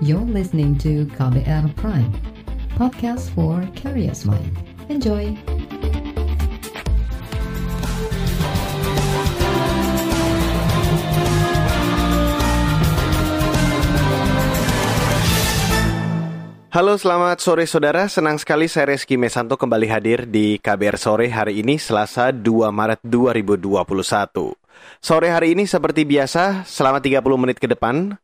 You're listening to KBR Prime, podcast for curious mind. Enjoy! Halo selamat sore saudara, senang sekali saya Reski Mesanto kembali hadir di KBR Sore hari ini Selasa 2 Maret 2021. Sore hari ini seperti biasa, selama 30 menit ke depan,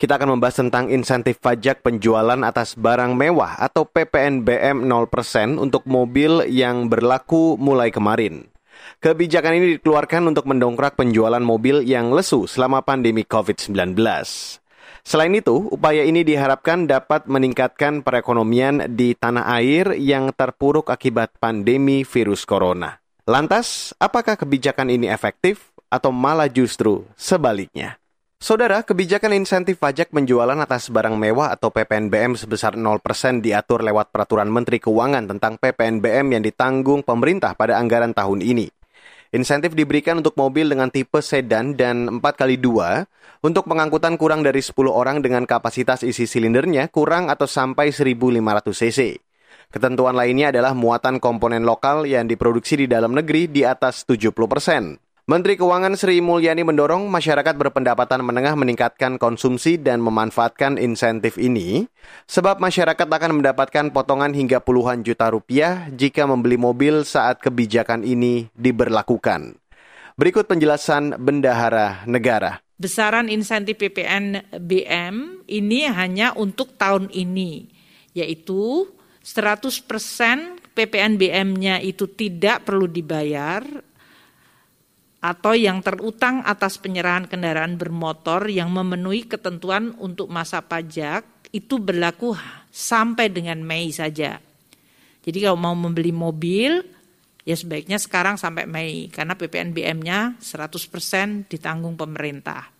kita akan membahas tentang insentif pajak penjualan atas barang mewah atau PPNBM 0% untuk mobil yang berlaku mulai kemarin. Kebijakan ini dikeluarkan untuk mendongkrak penjualan mobil yang lesu selama pandemi COVID-19. Selain itu, upaya ini diharapkan dapat meningkatkan perekonomian di tanah air yang terpuruk akibat pandemi virus corona. Lantas, apakah kebijakan ini efektif atau malah justru sebaliknya? Saudara, kebijakan insentif pajak penjualan atas barang mewah atau PPNBM sebesar 0% diatur lewat Peraturan Menteri Keuangan tentang PPNBM yang ditanggung pemerintah pada anggaran tahun ini. Insentif diberikan untuk mobil dengan tipe sedan dan 4x2 untuk pengangkutan kurang dari 10 orang dengan kapasitas isi silindernya kurang atau sampai 1500 cc. Ketentuan lainnya adalah muatan komponen lokal yang diproduksi di dalam negeri di atas 70 persen. Menteri Keuangan Sri Mulyani mendorong masyarakat berpendapatan menengah meningkatkan konsumsi dan memanfaatkan insentif ini, sebab masyarakat akan mendapatkan potongan hingga puluhan juta rupiah jika membeli mobil saat kebijakan ini diberlakukan. Berikut penjelasan Bendahara Negara. Besaran insentif PPN-BM ini hanya untuk tahun ini, yaitu 100% PPN-BM-nya itu tidak perlu dibayar atau yang terutang atas penyerahan kendaraan bermotor yang memenuhi ketentuan untuk masa pajak itu berlaku sampai dengan Mei saja. Jadi kalau mau membeli mobil ya sebaiknya sekarang sampai Mei karena PPNBM-nya 100% ditanggung pemerintah.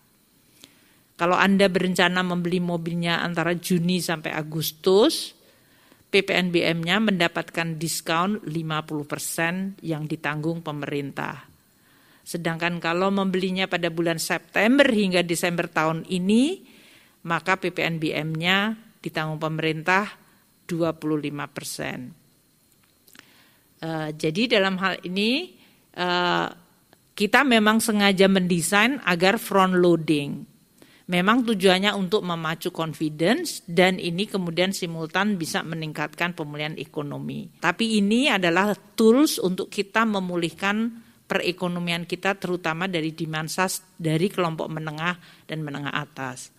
Kalau Anda berencana membeli mobilnya antara Juni sampai Agustus, PPNBM-nya mendapatkan diskon 50% yang ditanggung pemerintah. Sedangkan kalau membelinya pada bulan September hingga Desember tahun ini, maka PPNBM-nya ditanggung pemerintah 25 persen. Uh, jadi dalam hal ini uh, kita memang sengaja mendesain agar front loading. Memang tujuannya untuk memacu confidence dan ini kemudian simultan bisa meningkatkan pemulihan ekonomi. Tapi ini adalah tools untuk kita memulihkan perekonomian kita terutama dari demand sas dari kelompok menengah dan menengah atas.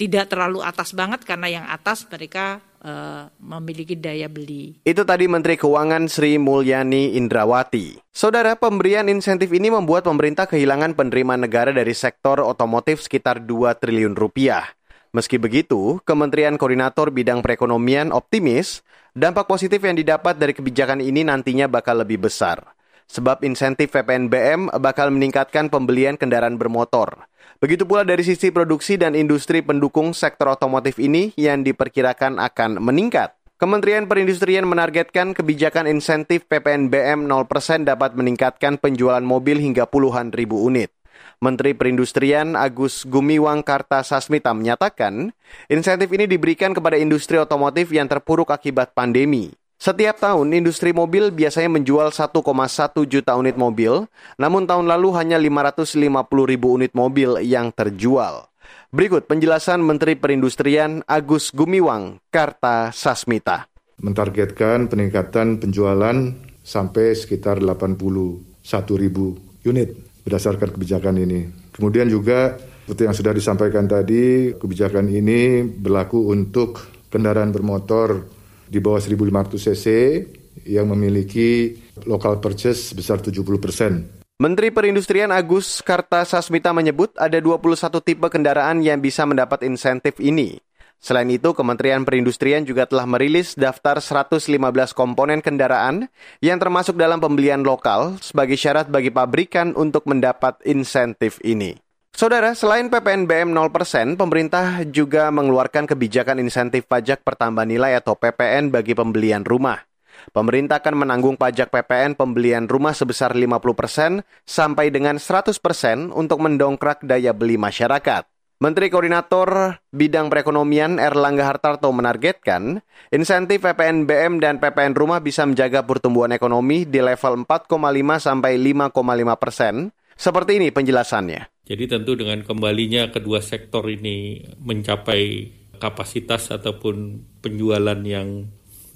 Tidak terlalu atas banget karena yang atas mereka uh, memiliki daya beli. Itu tadi Menteri Keuangan Sri Mulyani Indrawati. Saudara, pemberian insentif ini membuat pemerintah kehilangan penerimaan negara dari sektor otomotif sekitar 2 triliun rupiah. Meski begitu, Kementerian Koordinator Bidang Perekonomian optimis dampak positif yang didapat dari kebijakan ini nantinya bakal lebih besar sebab insentif PPNBM bakal meningkatkan pembelian kendaraan bermotor. Begitu pula dari sisi produksi dan industri pendukung sektor otomotif ini yang diperkirakan akan meningkat. Kementerian Perindustrian menargetkan kebijakan insentif PPNBM 0% dapat meningkatkan penjualan mobil hingga puluhan ribu unit. Menteri Perindustrian Agus Gumiwang Kartasasmita menyatakan, insentif ini diberikan kepada industri otomotif yang terpuruk akibat pandemi. Setiap tahun, industri mobil biasanya menjual 1,1 juta unit mobil, namun tahun lalu hanya 550 ribu unit mobil yang terjual. Berikut penjelasan Menteri Perindustrian Agus Gumiwang, Karta Sasmita. Mentargetkan peningkatan penjualan sampai sekitar 81 ribu unit berdasarkan kebijakan ini. Kemudian juga seperti yang sudah disampaikan tadi, kebijakan ini berlaku untuk kendaraan bermotor di bawah 1500 cc yang memiliki local purchase sebesar 70 persen. Menteri Perindustrian Agus Kartasasmita menyebut ada 21 tipe kendaraan yang bisa mendapat insentif ini. Selain itu, Kementerian Perindustrian juga telah merilis daftar 115 komponen kendaraan yang termasuk dalam pembelian lokal sebagai syarat bagi pabrikan untuk mendapat insentif ini. Saudara, selain PPNBM 0%, pemerintah juga mengeluarkan kebijakan insentif pajak pertambahan nilai atau PPN bagi pembelian rumah. Pemerintah akan menanggung pajak PPN pembelian rumah sebesar 50% sampai dengan 100% untuk mendongkrak daya beli masyarakat. Menteri Koordinator Bidang Perekonomian Erlangga Hartarto menargetkan insentif PPNBM dan PPN Rumah bisa menjaga pertumbuhan ekonomi di level 4,5 sampai 5,5 persen. Seperti ini penjelasannya. Jadi tentu dengan kembalinya kedua sektor ini mencapai kapasitas ataupun penjualan yang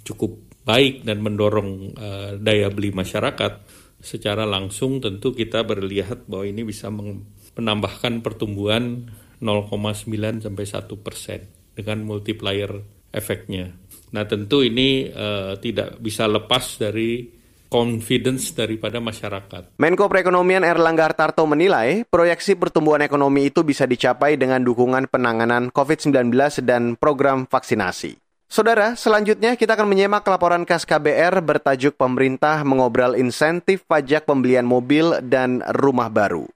cukup baik dan mendorong uh, daya beli masyarakat, secara langsung tentu kita berlihat bahwa ini bisa menambahkan pertumbuhan 0,9 sampai 1 persen dengan multiplier efeknya. Nah tentu ini uh, tidak bisa lepas dari confidence daripada masyarakat. Menko Perekonomian Erlangga Hartarto menilai proyeksi pertumbuhan ekonomi itu bisa dicapai dengan dukungan penanganan COVID-19 dan program vaksinasi. Saudara, selanjutnya kita akan menyimak laporan khas KBR bertajuk pemerintah mengobrol insentif pajak pembelian mobil dan rumah baru.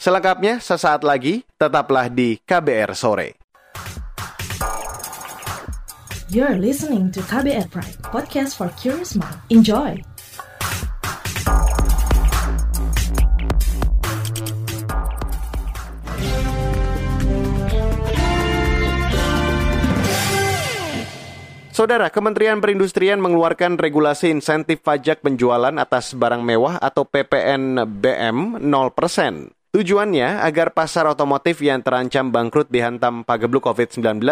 Selengkapnya sesaat lagi, tetaplah di KBR Sore. You're listening to KBR Pride, podcast for curious mind. Enjoy! Saudara, Kementerian Perindustrian mengeluarkan regulasi insentif pajak penjualan atas barang mewah atau PPN BM 0%. Tujuannya agar pasar otomotif yang terancam bangkrut dihantam pagebluk COVID-19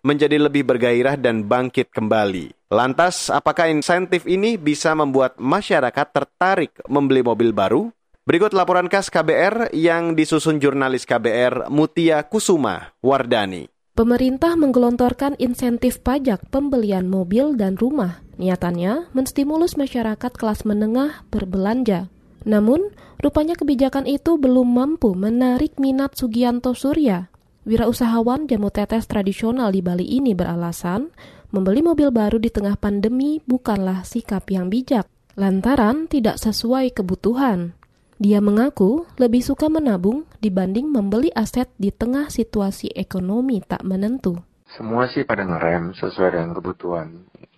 menjadi lebih bergairah dan bangkit kembali. Lantas, apakah insentif ini bisa membuat masyarakat tertarik membeli mobil baru? Berikut laporan khas KBR yang disusun jurnalis KBR Mutia Kusuma Wardani. Pemerintah menggelontorkan insentif pajak pembelian mobil dan rumah. Niatannya menstimulus masyarakat kelas menengah berbelanja. Namun, rupanya kebijakan itu belum mampu menarik minat Sugianto Surya. Wirausahawan jamu tetes tradisional di Bali ini beralasan, membeli mobil baru di tengah pandemi bukanlah sikap yang bijak, lantaran tidak sesuai kebutuhan. Dia mengaku lebih suka menabung dibanding membeli aset di tengah situasi ekonomi tak menentu. Semua sih pada ngerem sesuai dengan kebutuhan.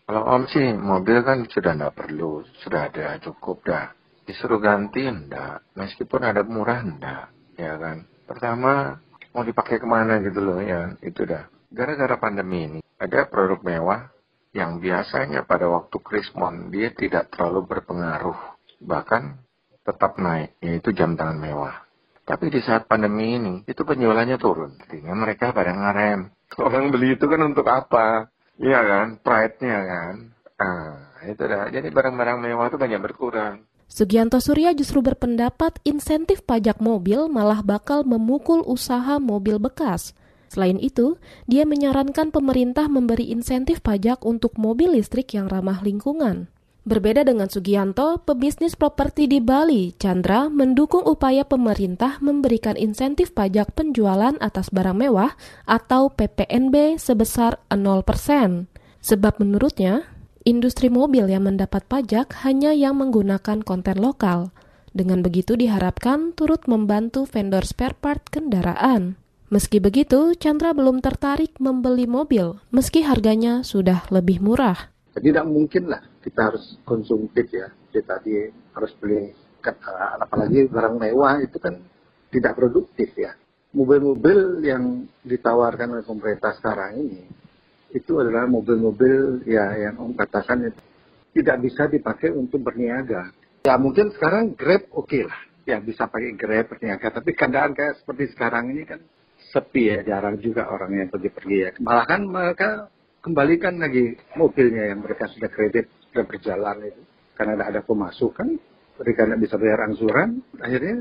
Kalau om sih mobil kan sudah tidak perlu, sudah ada cukup dah disuruh ganti enggak meskipun ada murah enggak ya kan pertama mau dipakai ke mana gitu loh ya itu dah gara-gara pandemi ini ada produk mewah yang biasanya pada waktu krismon dia tidak terlalu berpengaruh bahkan tetap naik yaitu jam tangan mewah. Tapi di saat pandemi ini itu penjualannya turun. Artinya mereka pada ngarem orang beli itu kan untuk apa? Iya kan? Pride-nya kan? Ah itu dah. Jadi barang-barang mewah itu banyak berkurang. Sugianto Surya justru berpendapat insentif pajak mobil malah bakal memukul usaha mobil bekas. Selain itu, dia menyarankan pemerintah memberi insentif pajak untuk mobil listrik yang ramah lingkungan. Berbeda dengan Sugianto, pebisnis properti di Bali, Chandra, mendukung upaya pemerintah memberikan insentif pajak penjualan atas barang mewah atau PPNB sebesar 0%. Sebab menurutnya, Industri mobil yang mendapat pajak hanya yang menggunakan konten lokal. Dengan begitu diharapkan turut membantu vendor spare part kendaraan. Meski begitu, Chandra belum tertarik membeli mobil, meski harganya sudah lebih murah. Tidak mungkin lah kita harus konsumtif ya. Jadi tadi harus beli, apalagi barang mewah itu kan tidak produktif ya. Mobil-mobil yang ditawarkan oleh pemerintah sekarang ini itu adalah mobil-mobil ya yang Om katakan itu tidak bisa dipakai untuk berniaga. Ya mungkin sekarang Grab oke okay lah, ya bisa pakai Grab berniaga. Tapi keadaan kayak seperti sekarang ini kan sepi ya, jarang juga orang yang pergi-pergi ya. Malah kan mereka kembalikan lagi mobilnya yang mereka sudah kredit, sudah berjalan itu. Karena tidak ada pemasukan, mereka tidak bisa bayar angsuran, akhirnya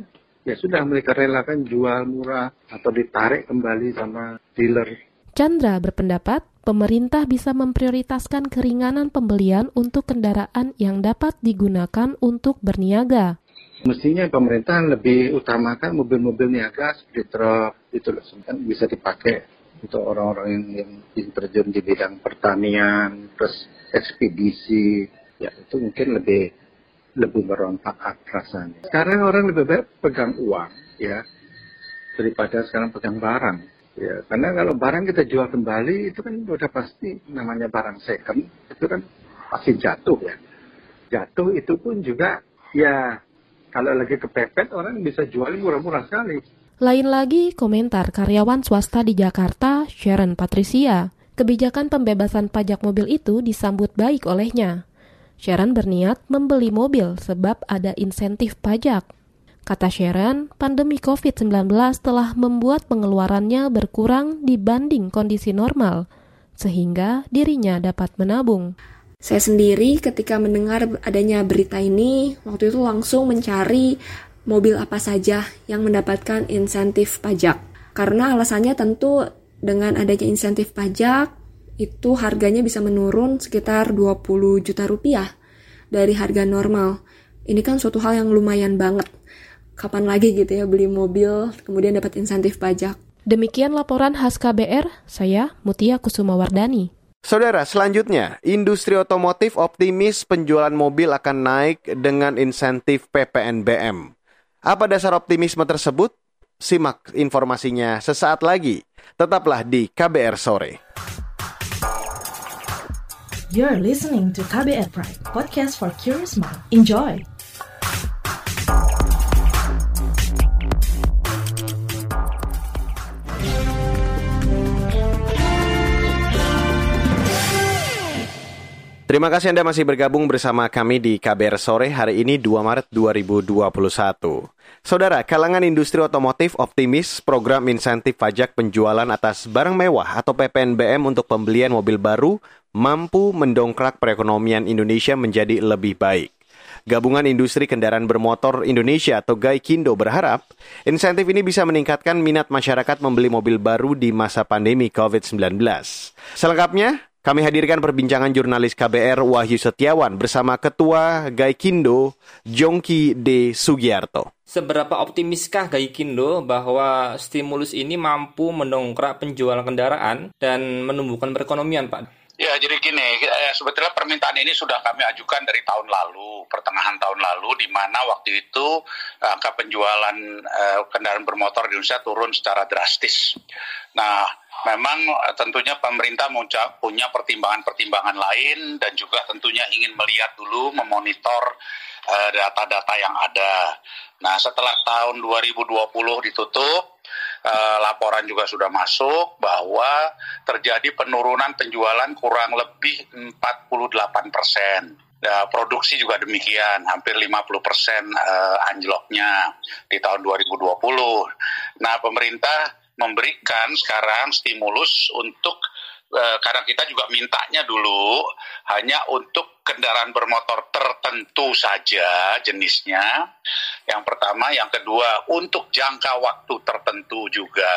ya sudah mereka relakan jual murah atau ditarik kembali sama dealer Chandra berpendapat pemerintah bisa memprioritaskan keringanan pembelian untuk kendaraan yang dapat digunakan untuk berniaga. Mestinya pemerintah lebih utamakan mobil-mobil niaga seperti truk itu kan bisa dipakai untuk orang-orang yang, yang terjun di bidang pertanian, terus ekspedisi, ya itu mungkin lebih lebih berontak rasanya. Sekarang orang lebih baik pegang uang, ya, daripada sekarang pegang barang. Ya, karena kalau barang kita jual kembali itu kan udah pasti namanya barang second itu kan pasti jatuh ya. Jatuh itu pun juga ya kalau lagi kepepet orang bisa jual murah-murah sekali. Lain lagi komentar karyawan swasta di Jakarta, Sharon Patricia. Kebijakan pembebasan pajak mobil itu disambut baik olehnya. Sharon berniat membeli mobil sebab ada insentif pajak. Kata Sharon, pandemi COVID-19 telah membuat pengeluarannya berkurang dibanding kondisi normal, sehingga dirinya dapat menabung. Saya sendiri ketika mendengar adanya berita ini, waktu itu langsung mencari mobil apa saja yang mendapatkan insentif pajak. Karena alasannya tentu dengan adanya insentif pajak, itu harganya bisa menurun sekitar 20 juta rupiah dari harga normal. Ini kan suatu hal yang lumayan banget. Kapan lagi gitu ya beli mobil kemudian dapat insentif pajak. Demikian laporan khas KBR, saya Mutia Kusuma Wardani. Saudara, selanjutnya, industri otomotif optimis penjualan mobil akan naik dengan insentif PPNBM. Apa dasar optimisme tersebut? Simak informasinya sesaat lagi. Tetaplah di KBR Sore. You're listening to KBR Pride, podcast for curious mind. Enjoy! Terima kasih Anda masih bergabung bersama kami di KBR Sore hari ini 2 Maret 2021. Saudara, kalangan industri otomotif optimis program insentif pajak penjualan atas barang mewah atau PPNBM untuk pembelian mobil baru mampu mendongkrak perekonomian Indonesia menjadi lebih baik. Gabungan Industri Kendaraan Bermotor Indonesia atau GAIKINDO berharap insentif ini bisa meningkatkan minat masyarakat membeli mobil baru di masa pandemi COVID-19. Selengkapnya, kami hadirkan perbincangan jurnalis KBR Wahyu Setiawan bersama Ketua Gaikindo Jongki D. Sugiarto. Seberapa optimiskah Gaikindo bahwa stimulus ini mampu mendongkrak penjualan kendaraan dan menumbuhkan perekonomian, Pak? Ya, jadi gini, eh, sebetulnya permintaan ini sudah kami ajukan dari tahun lalu, pertengahan tahun lalu, di mana waktu itu angka penjualan eh, kendaraan bermotor di Indonesia turun secara drastis. Nah, memang eh, tentunya pemerintah punya pertimbangan-pertimbangan lain dan juga tentunya ingin melihat dulu memonitor eh, data-data yang ada. Nah, setelah tahun 2020 ditutup, uh, laporan juga sudah masuk bahwa terjadi penurunan penjualan kurang lebih 48 persen. Ya, produksi juga demikian, hampir 50 persen uh, anjloknya di tahun 2020. Nah, pemerintah memberikan sekarang stimulus untuk eh, karena kita juga mintanya dulu hanya untuk kendaraan bermotor tertentu saja jenisnya. Yang pertama, yang kedua untuk jangka waktu tertentu juga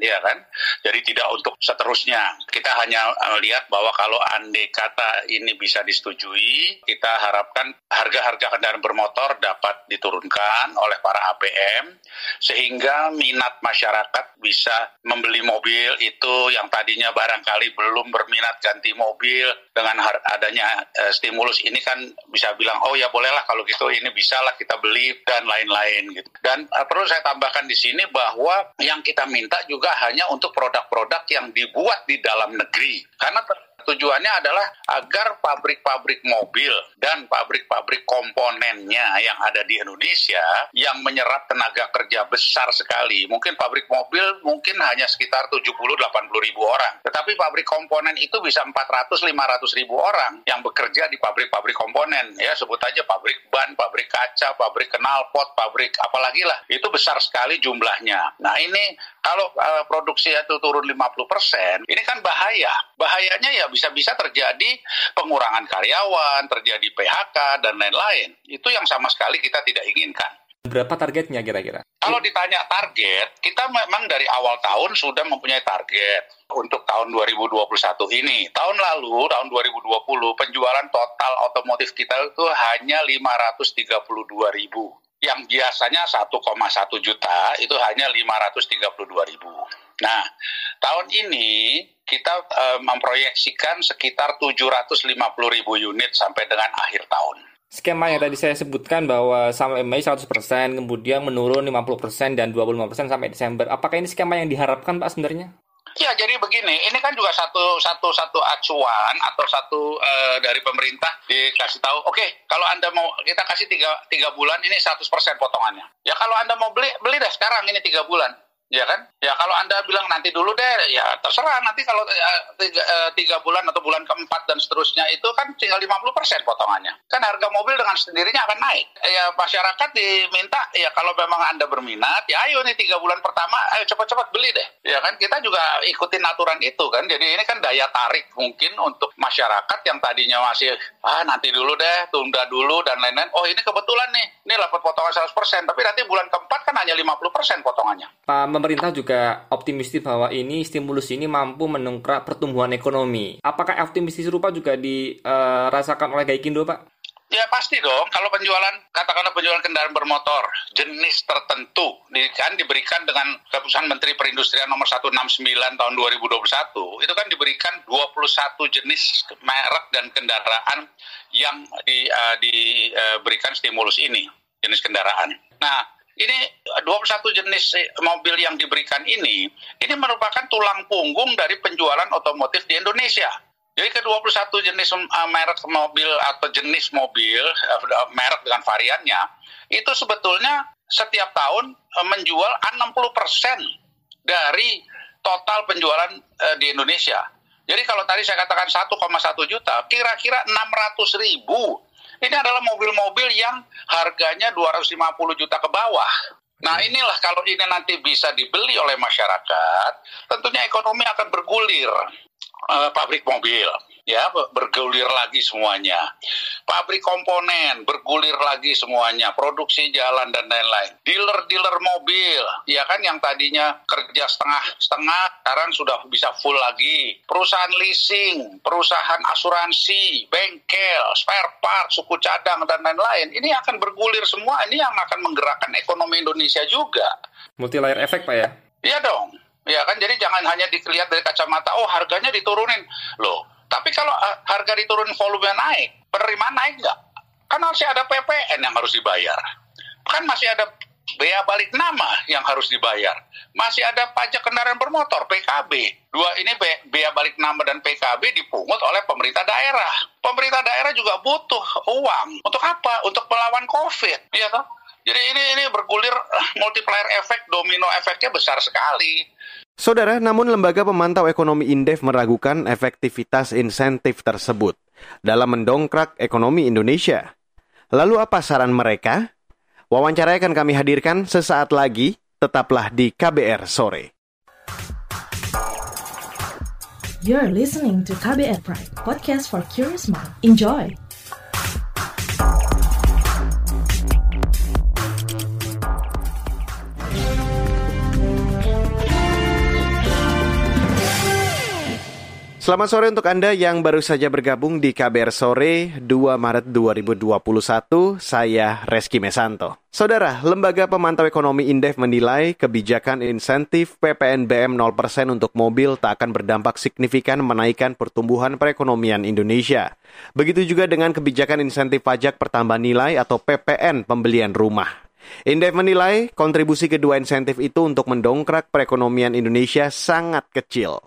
ya kan? Jadi tidak untuk seterusnya. Kita hanya melihat bahwa kalau andai kata ini bisa disetujui, kita harapkan harga-harga kendaraan bermotor dapat diturunkan oleh para APM sehingga minat masyarakat bisa membeli mobil itu yang tadinya barangkali belum berminat ganti mobil dengan adanya uh, stimulus ini kan bisa bilang oh ya bolehlah kalau gitu ini bisa lah kita beli dan lain-lain gitu. Dan uh, perlu saya tambahkan di sini bahwa yang kita minta juga juga hanya untuk produk-produk yang dibuat di dalam negeri. Karena Tujuannya adalah agar pabrik-pabrik mobil dan pabrik-pabrik komponennya yang ada di Indonesia yang menyerap tenaga kerja besar sekali. Mungkin pabrik mobil mungkin hanya sekitar 70-80 ribu orang. Tetapi pabrik komponen itu bisa 400-500 ribu orang yang bekerja di pabrik-pabrik komponen. Ya sebut aja pabrik ban, pabrik kaca, pabrik knalpot, pabrik apalagi lah. Itu besar sekali jumlahnya. Nah ini kalau uh, produksi itu turun 50%, ini kan bahaya. Bahayanya ya bisa-bisa terjadi pengurangan karyawan, terjadi PHK, dan lain-lain. Itu yang sama sekali kita tidak inginkan. Berapa targetnya kira-kira? Kalau ditanya target, kita memang dari awal tahun sudah mempunyai target untuk tahun 2021 ini. Tahun lalu, tahun 2020, penjualan total otomotif kita itu hanya 532 ribu. Yang biasanya 1,1 juta itu hanya 532 ribu. Nah, tahun ini kita e, memproyeksikan sekitar 750 ribu unit sampai dengan akhir tahun. Skema yang tadi saya sebutkan bahwa sampai Mei 100%, kemudian menurun 50% dan 25% sampai Desember. Apakah ini skema yang diharapkan Pak sebenarnya? Ya, jadi begini, ini kan juga satu satu satu acuan atau satu uh, dari pemerintah dikasih tahu, oke, okay, kalau anda mau kita kasih tiga, tiga bulan ini 100% potongannya. Ya kalau anda mau beli beli deh sekarang ini tiga bulan. Ya kan? Ya kalau Anda bilang nanti dulu deh, ya terserah nanti kalau ya, tiga, eh, tiga bulan atau bulan keempat dan seterusnya itu kan tinggal 50 persen potongannya. Kan harga mobil dengan sendirinya akan naik. Ya masyarakat diminta, ya kalau memang Anda berminat, ya ayo nih tiga bulan pertama, ayo cepat-cepat beli deh. Ya kan kita juga ikutin aturan itu kan. Jadi ini kan daya tarik mungkin untuk masyarakat yang tadinya masih, ah nanti dulu deh, tunda dulu dan lain-lain. Oh ini kebetulan nih, ini dapat potongan 100 persen, tapi nanti bulan keempat kan hanya 50 persen potongannya. Pak pemerintah juga optimistis bahwa ini stimulus ini mampu mendongkrak pertumbuhan ekonomi. Apakah optimistis serupa juga dirasakan oleh Gaikindo, Pak? Ya pasti dong, kalau penjualan, katakanlah penjualan kendaraan bermotor jenis tertentu, kan diberikan dengan keputusan Menteri Perindustrian nomor 169 tahun 2021, itu kan diberikan 21 jenis merek dan kendaraan yang di, uh, diberikan stimulus ini, jenis kendaraan. Nah, ini 21 jenis mobil yang diberikan ini, ini merupakan tulang punggung dari penjualan otomotif di Indonesia. Jadi ke-21 jenis uh, merek mobil atau jenis mobil, uh, merek dengan variannya, itu sebetulnya setiap tahun uh, menjual 60% dari total penjualan uh, di Indonesia. Jadi kalau tadi saya katakan 1,1 juta, kira-kira 600 ribu ini adalah mobil-mobil yang harganya 250 juta ke bawah. Nah inilah kalau ini nanti bisa dibeli oleh masyarakat, tentunya ekonomi akan bergulir. Uh, pabrik mobil, ya bergulir lagi semuanya. Pabrik komponen bergulir lagi semuanya, produksi jalan dan lain-lain. Dealer-dealer mobil, ya kan yang tadinya kerja setengah-setengah, sekarang sudah bisa full lagi. Perusahaan leasing, perusahaan asuransi, bengkel, spare part, suku cadang dan lain-lain. Ini akan bergulir semua, ini yang akan menggerakkan ekonomi Indonesia juga. Multi layer efek Pak ya? Iya dong. Ya kan, jadi jangan hanya dilihat dari kacamata, oh harganya diturunin. Loh, tapi kalau uh, harga diturunin volume naik, penerimaan naik nggak? Kan masih ada PPN yang harus dibayar. Kan masih ada bea balik nama yang harus dibayar. Masih ada pajak kendaraan bermotor, PKB. Dua ini bea balik nama dan PKB dipungut oleh pemerintah daerah. Pemerintah daerah juga butuh uang. Untuk apa? Untuk melawan COVID. Iya toh? Jadi ini ini bergulir eh, multiplier efek, domino efeknya besar sekali. Saudara, namun lembaga pemantau ekonomi Indef meragukan efektivitas insentif tersebut dalam mendongkrak ekonomi Indonesia. Lalu apa saran mereka? Wawancara akan kami hadirkan sesaat lagi, tetaplah di KBR sore. You're listening to KBR Pride, podcast for curious mind. Enjoy. Selamat sore untuk Anda yang baru saja bergabung di KBR Sore 2 Maret 2021. Saya Reski Mesanto. Saudara, Lembaga Pemantau Ekonomi Indef menilai kebijakan insentif PPNBM 0% untuk mobil tak akan berdampak signifikan menaikkan pertumbuhan perekonomian Indonesia. Begitu juga dengan kebijakan insentif pajak pertambahan nilai atau PPN pembelian rumah. Indef menilai kontribusi kedua insentif itu untuk mendongkrak perekonomian Indonesia sangat kecil.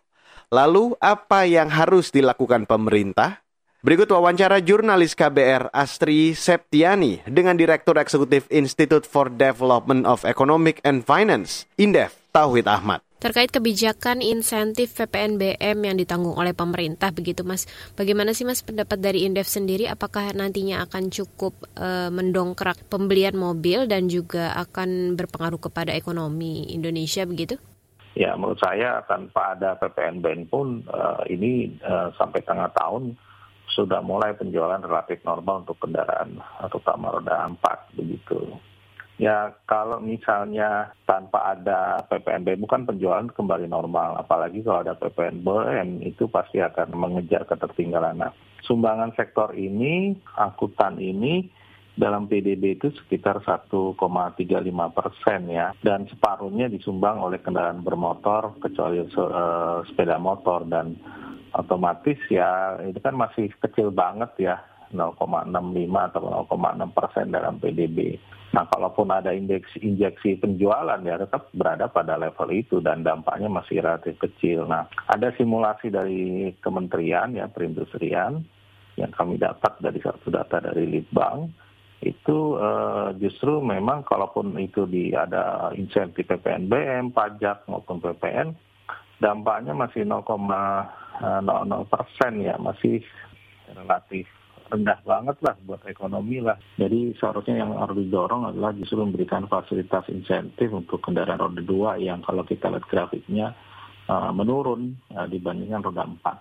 Lalu apa yang harus dilakukan pemerintah? Berikut wawancara jurnalis KBR Astri Septiani dengan Direktur Eksekutif Institute for Development of Economic and Finance, Indef, Tauhid Ahmad. Terkait kebijakan insentif PPNBM yang ditanggung oleh pemerintah begitu Mas. Bagaimana sih Mas pendapat dari Indef sendiri apakah nantinya akan cukup e, mendongkrak pembelian mobil dan juga akan berpengaruh kepada ekonomi Indonesia begitu? Ya, menurut saya tanpa ada PPNBM pun uh, ini uh, sampai tengah tahun sudah mulai penjualan relatif normal untuk kendaraan terutama roda 4 begitu. Ya kalau misalnya tanpa ada PPNBM bukan penjualan kembali normal, apalagi kalau ada PPNBM itu pasti akan mengejar ketertinggalan. Nah, sumbangan sektor ini, angkutan ini dalam PDB itu sekitar 1,35 persen ya, dan separuhnya disumbang oleh kendaraan bermotor kecuali uh, sepeda motor dan otomatis ya itu kan masih kecil banget ya 0,65 atau 0,6 persen dalam PDB. Nah, kalaupun ada indeks injeksi penjualan ya tetap berada pada level itu dan dampaknya masih relatif kecil. Nah, ada simulasi dari kementerian ya perindustrian yang kami dapat dari satu data dari Litbang itu uh, justru memang kalaupun itu di ada insentif PPNBM, pajak maupun PPN, dampaknya masih 0,00 persen ya, masih relatif rendah banget lah buat ekonomi lah. Jadi seharusnya yang harus didorong adalah justru memberikan fasilitas insentif untuk kendaraan roda dua yang kalau kita lihat grafiknya uh, menurun uh, dibandingkan roda empat.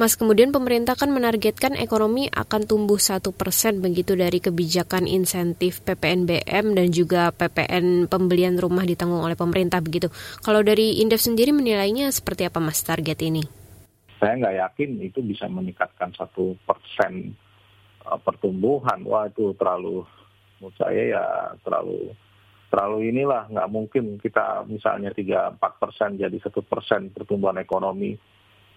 Mas, kemudian pemerintah kan menargetkan ekonomi akan tumbuh satu persen begitu dari kebijakan insentif PPNBM dan juga PPN pembelian rumah ditanggung oleh pemerintah begitu. Kalau dari Indef sendiri menilainya seperti apa Mas target ini? Saya nggak yakin itu bisa meningkatkan satu persen uh, pertumbuhan. Wah itu terlalu, menurut saya ya terlalu terlalu inilah nggak mungkin kita misalnya tiga empat persen jadi satu persen pertumbuhan ekonomi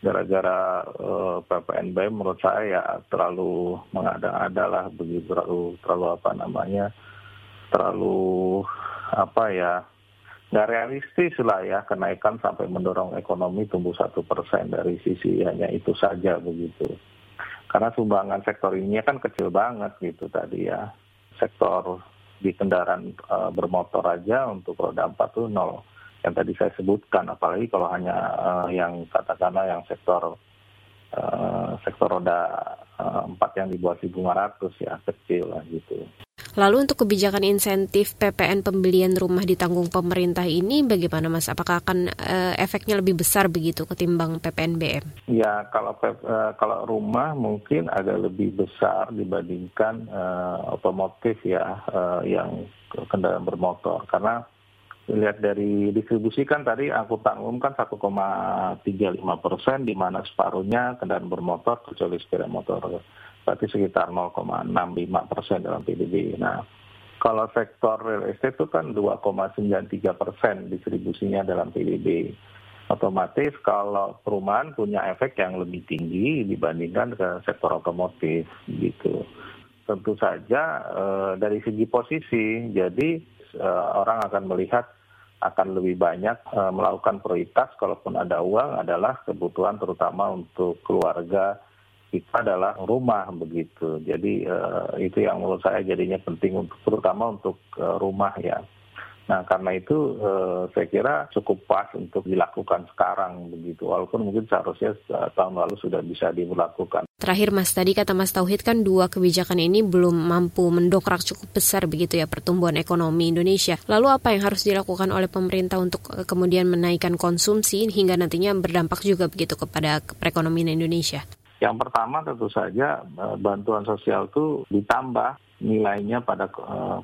gara-gara uh, eh, PPNBM menurut saya ya terlalu mengada-ada lah begitu terlalu terlalu apa namanya terlalu apa ya nggak realistis lah ya kenaikan sampai mendorong ekonomi tumbuh satu persen dari sisi hanya itu saja begitu. Karena sumbangan sektor ini kan kecil banget gitu tadi ya. Sektor di kendaraan uh, bermotor aja untuk roda empat tuh nol yang tadi saya sebutkan apalagi kalau hanya uh, yang katakanlah yang sektor uh, sektor roda uh, empat yang di bawah 1.500 ya kecil lah gitu. Lalu untuk kebijakan insentif PPN pembelian rumah ditanggung pemerintah ini bagaimana Mas? Apakah akan uh, efeknya lebih besar begitu ketimbang PPNBM? Ya kalau uh, kalau rumah mungkin agak lebih besar dibandingkan uh, otomotif ya uh, yang kendaraan bermotor karena lihat dari distribusi kan tadi angkutan umum kan 1,35 persen, di mana separuhnya kendaraan bermotor kecuali sepeda motor, berarti sekitar 0,65 persen dalam PDB. Nah, kalau sektor real estate itu kan 2,93 persen distribusinya dalam PDB. Otomatis kalau perumahan punya efek yang lebih tinggi dibandingkan ke sektor otomotif gitu. Tentu saja eh, dari segi posisi, jadi uh, orang akan melihat akan lebih banyak uh, melakukan prioritas kalaupun ada uang adalah kebutuhan terutama untuk keluarga kita adalah rumah begitu. Jadi uh, itu yang menurut saya jadinya penting untuk terutama untuk rumah ya. Nah karena itu eh, saya kira cukup pas untuk dilakukan sekarang begitu, walaupun mungkin seharusnya eh, tahun lalu sudah bisa dilakukan. Terakhir Mas, tadi kata Mas Tauhid kan dua kebijakan ini belum mampu mendokrak cukup besar begitu ya pertumbuhan ekonomi Indonesia. Lalu apa yang harus dilakukan oleh pemerintah untuk eh, kemudian menaikkan konsumsi hingga nantinya berdampak juga begitu kepada perekonomian Indonesia? Yang pertama tentu saja bantuan sosial itu ditambah nilainya pada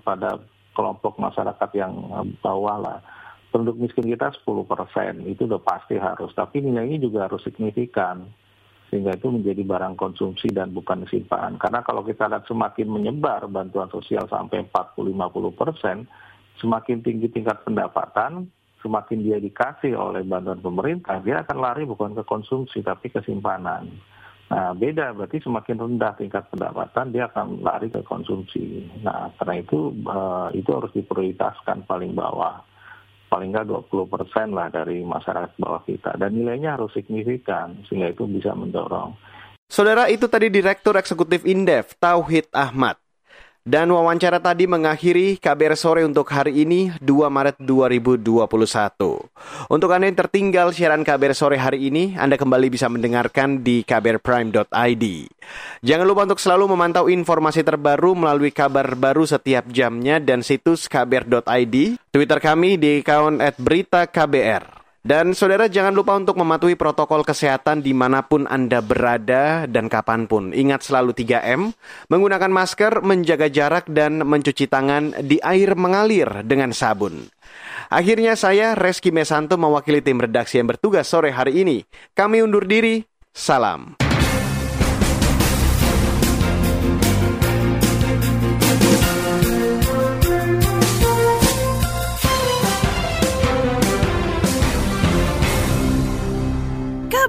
pada kelompok masyarakat yang eh, bawah lah. Penduduk miskin kita 10 persen, itu udah pasti harus. Tapi nilainya juga harus signifikan. Sehingga itu menjadi barang konsumsi dan bukan simpanan. Karena kalau kita lihat semakin menyebar bantuan sosial sampai 40-50 persen, semakin tinggi tingkat pendapatan, semakin dia dikasih oleh bantuan pemerintah, dia akan lari bukan ke konsumsi tapi ke simpanan. Nah, beda berarti semakin rendah tingkat pendapatan dia akan lari ke konsumsi. Nah, karena itu uh, itu harus diprioritaskan paling bawah. Paling nggak 20 persen lah dari masyarakat bawah kita. Dan nilainya harus signifikan sehingga itu bisa mendorong. Saudara, itu tadi Direktur Eksekutif Indef, Tauhid Ahmad. Dan wawancara tadi mengakhiri KBR sore untuk hari ini 2 Maret 2021. Untuk Anda yang tertinggal siaran KBR sore hari ini, Anda kembali bisa mendengarkan di kbrprime.id. Jangan lupa untuk selalu memantau informasi terbaru melalui kabar baru setiap jamnya dan situs kbr.id, Twitter kami di account @berita_kbr. Dan saudara jangan lupa untuk mematuhi protokol kesehatan di mana pun Anda berada dan kapan pun. Ingat selalu 3M, menggunakan masker, menjaga jarak, dan mencuci tangan di air mengalir dengan sabun. Akhirnya saya, Reski Mesanto, mewakili tim redaksi yang bertugas sore hari ini. Kami undur diri, salam.